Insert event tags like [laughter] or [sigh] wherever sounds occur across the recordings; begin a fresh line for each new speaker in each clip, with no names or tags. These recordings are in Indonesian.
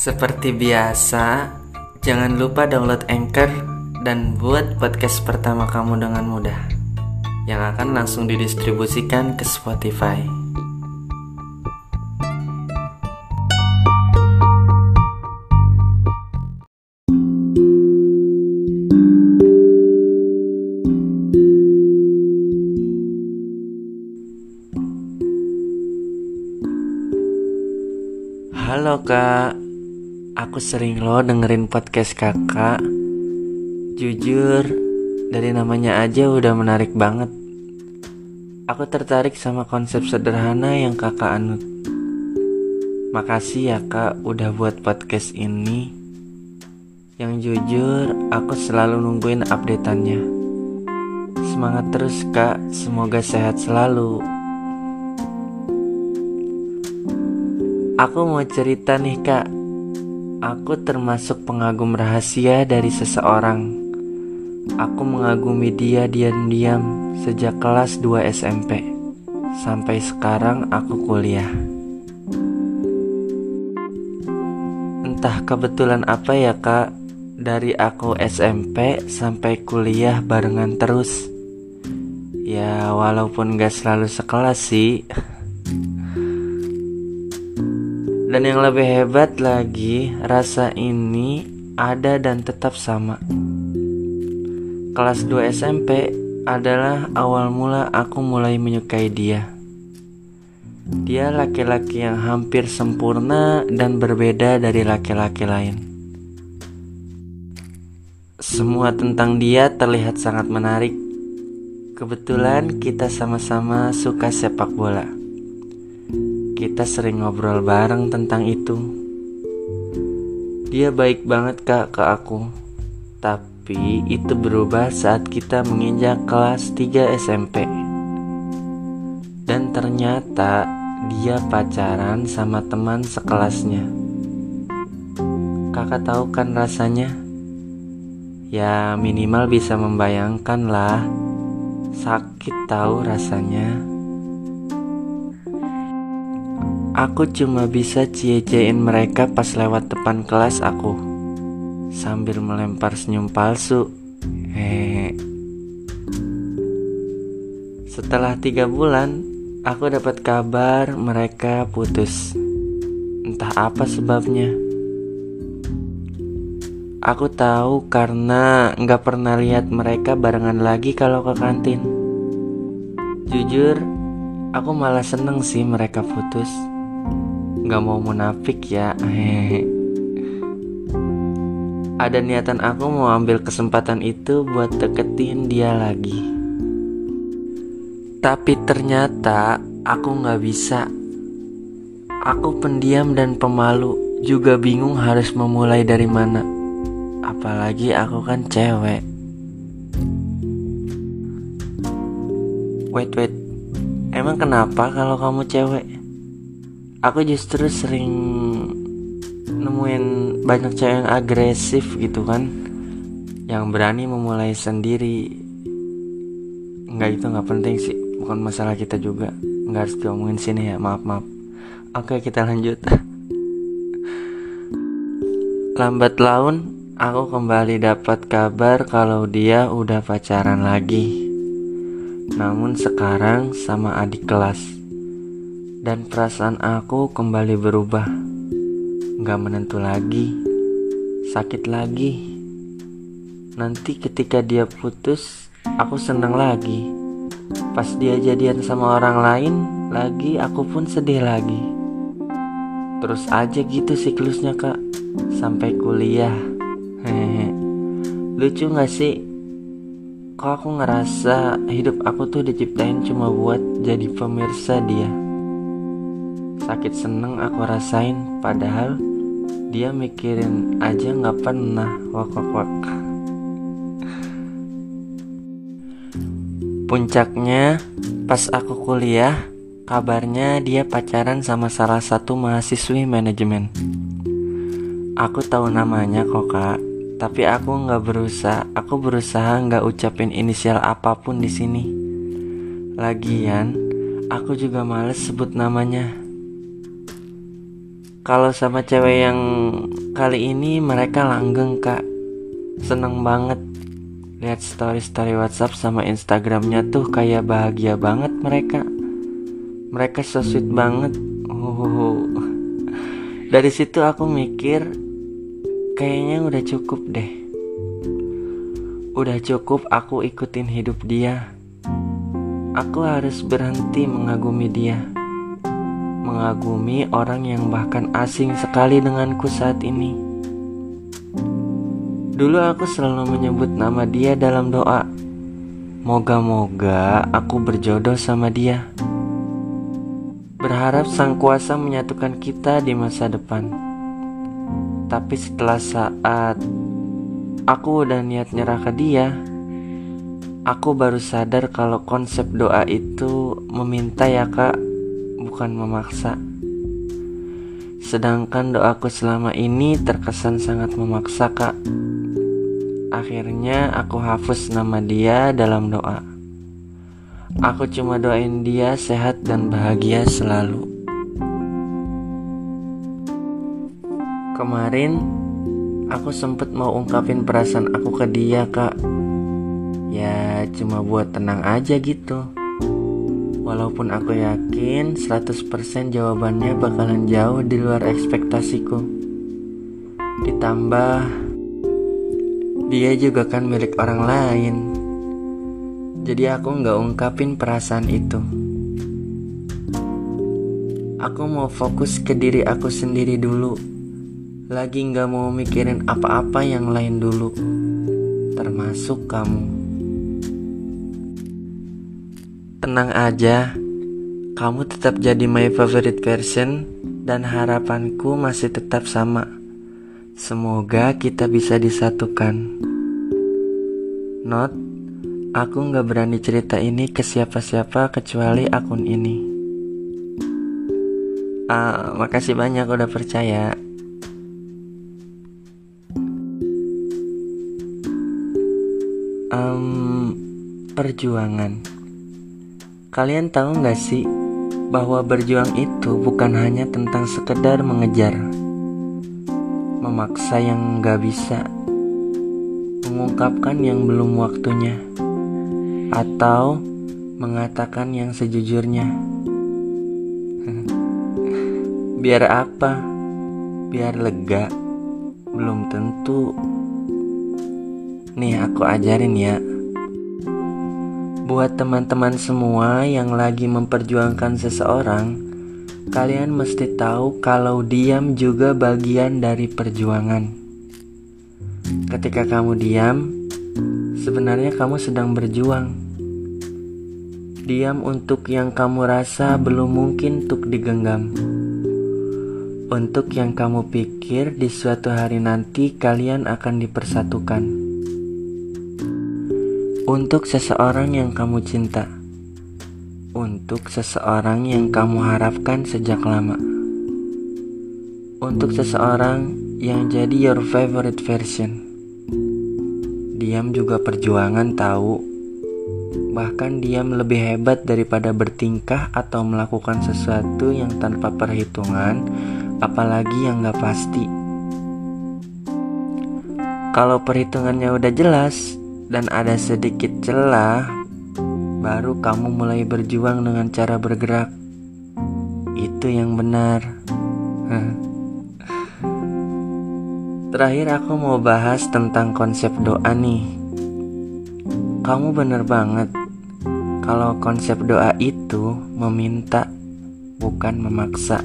Seperti biasa, jangan lupa download Anchor dan buat podcast pertama kamu dengan mudah yang akan langsung didistribusikan ke Spotify. Halo kak, aku sering lo dengerin podcast kakak. Jujur, dari namanya aja udah menarik banget. Aku tertarik sama konsep sederhana yang kakak anut. Makasih ya kak udah buat podcast ini. Yang jujur, aku selalu nungguin updateannya. Semangat terus kak, semoga sehat selalu. Aku mau cerita nih kak Aku termasuk pengagum rahasia dari seseorang. Aku mengagumi dia diam-diam sejak kelas 2 SMP Sampai sekarang aku kuliah. Entah kebetulan apa ya kak. Dari aku SMP sampai kuliah barengan terus. Ya walaupun gak selalu sekelas sih [laughs] Dan yang lebih hebat lagi, rasa ini ada dan tetap sama. Kelas 2 SMP adalah awal mula aku mulai menyukai dia. Dia laki-laki yang hampir sempurna dan berbeda dari laki-laki lain. Semua tentang dia terlihat sangat menarik. Kebetulan kita sama-sama suka sepak bola. Kita sering ngobrol bareng tentang itu. Dia baik banget kak ke aku. Tapi itu berubah saat kita menginjak kelas 3 SMP. Dan ternyata dia pacaran sama teman sekelasnya. Kakak tahu kan rasanya? Ya minimal bisa membayangkan lah. Sakit tahu rasanya. Aku cuma bisa cie-ciein mereka pas lewat depan kelas aku. Sambil melempar senyum palsu. Hehe. Setelah tiga bulan Aku dapat kabar mereka putus. Entah apa sebabnya. Aku tahu karena nggak pernah lihat mereka barengan lagi kalau ke kantin. Jujur, aku malah seneng sih mereka putus Gak mau munafik ya Ada niatan aku mau ambil kesempatan itu buat deketin dia lagi. Tapi ternyata aku gak bisa. Aku pendiam dan pemalu Juga bingung harus memulai dari mana. Apalagi aku kan cewek. Wait wait. Emang kenapa kalau kamu cewek? Aku justru sering nemuin banyak cewek yang agresif gitu kan. Yang berani memulai sendiri. Nggak itu nggak penting sih. Bukan masalah kita juga. Nggak harus diomongin sini ya. Maaf maaf. Oke kita lanjut. [laughs] Lambat laun aku kembali dapat kabar kalau dia udah pacaran lagi. Namun sekarang sama adik kelas dan perasaan aku kembali berubah. Gak menentu lagi, sakit lagi. Nanti ketika dia putus, aku senang lagi. Pas dia jadian sama orang lain, lagi aku pun sedih lagi. Terus aja gitu siklusnya kak, sampai kuliah. Hehehe. Lucu gak sih? Kok aku ngerasa hidup aku tuh diciptain cuma buat jadi pemirsa dia. Sakit seneng aku rasain Padahal dia mikirin aja gak pernah wak wak wak Puncaknya pas aku kuliah Kabarnya dia pacaran sama salah satu mahasiswi manajemen. Aku tahu namanya kok kak Tapi aku nggak berusaha Aku berusaha nggak ucapin inisial apa pun di sini. Lagian Aku juga males sebut namanya Kalau sama cewek yang kali ini mereka langgeng kak. Seneng banget Lihat story-story whatsapp sama instagramnya tuh kayak bahagia banget mereka. Mereka so sweet banget. Oh. Dari situ aku mikir Kayaknya udah cukup deh. Udah cukup aku ikutin hidup dia. Aku harus berhenti mengagumi dia Mengagumi orang yang bahkan asing sekali denganku saat ini. Dulu aku selalu menyebut nama dia dalam doa. Moga-moga aku berjodoh sama dia. Berharap sang kuasa menyatukan kita di masa depan. Tapi setelah saat aku udah niat nyerah ke dia Aku baru sadar kalau konsep doa itu meminta ya kak, bukan memaksa. Sedangkan doaku selama ini terkesan sangat memaksa kak. Akhirnya aku hapus nama dia dalam doa. Aku cuma doain dia sehat dan bahagia selalu. Kemarin aku sempet mau ungkapin perasaan aku ke dia kak Ya cuma buat tenang aja gitu Walaupun aku yakin 100% jawabannya bakalan jauh di luar ekspektasiku. Ditambah Dia juga kan milik orang lain. Jadi aku nggak ungkapin perasaan itu. Aku mau fokus ke diri aku sendiri dulu. Lagi nggak mau mikirin apa-apa yang lain dulu. Termasuk kamu Tenang aja, kamu tetap jadi my favorite version dan harapanku masih tetap sama. Semoga kita bisa disatukan. Not, aku nggak berani cerita ini ke siapa-siapa kecuali akun ini. Uh, makasih banyak udah percaya. Um, perjuangan. Kalian tahu nggak sih bahwa berjuang itu bukan hanya tentang sekedar mengejar, memaksa yang nggak bisa, mengungkapkan yang belum waktunya, atau mengatakan yang sejujurnya. [laughs] Biar apa? Biar lega? Belum tentu. Nih aku ajarin ya. Buat teman-teman semua yang lagi memperjuangkan seseorang, kalian mesti tahu kalau diam juga bagian dari perjuangan. Ketika kamu diam, sebenarnya kamu sedang berjuang. Diam untuk yang kamu rasa belum mungkin untuk digenggam. Untuk yang kamu pikir di suatu hari nanti kalian akan dipersatukan untuk seseorang yang kamu cinta, untuk seseorang yang kamu harapkan sejak lama, untuk seseorang yang jadi your favorite version. Diam juga perjuangan tahu, bahkan diam lebih hebat daripada bertingkah atau melakukan sesuatu yang tanpa perhitungan, apalagi yang gak pasti. Kalau perhitungannya udah jelas, dan ada sedikit celah, baru kamu mulai berjuang dengan cara bergerak. Itu yang benar. [laughs] Terakhir aku mau bahas tentang konsep doa nih. Kamu bener banget kalau konsep doa itu meminta bukan memaksa.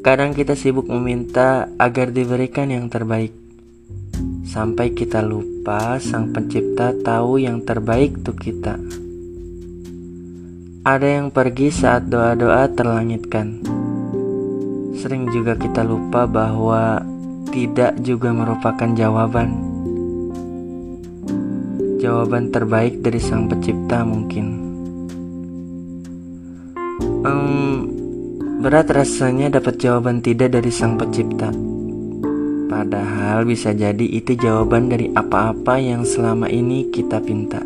Kadang kita sibuk meminta agar diberikan yang terbaik sampai kita lupa Sang Pencipta tahu yang terbaik untuk kita. Ada yang pergi saat doa-doa terlangitkan. Sering juga kita lupa bahwa tidak juga merupakan jawaban. Jawaban terbaik dari Sang Pencipta mungkin. Um, berat rasanya dapat jawaban tidak dari Sang Pencipta. Padahal bisa jadi itu jawaban dari apa-apa yang selama ini kita pinta.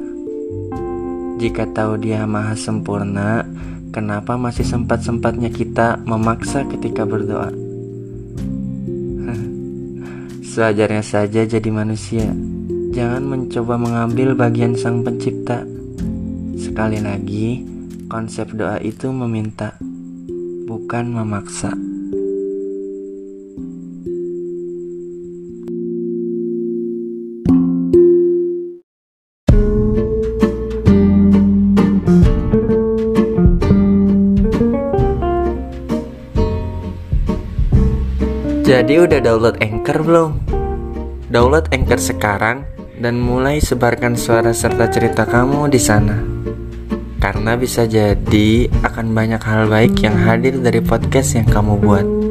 Jika tahu dia maha sempurna, kenapa masih sempat-sempatnya kita memaksa ketika berdoa? [laughs] Sewajarnya saja jadi manusia. Jangan mencoba mengambil bagian Sang Pencipta. Sekali lagi, konsep doa itu meminta, bukan memaksa. Jadi udah download Anchor belum? Download Anchor sekarang dan mulai sebarkan suara serta cerita kamu di sana. Karena bisa jadi akan banyak hal baik yang hadir dari podcast yang kamu buat.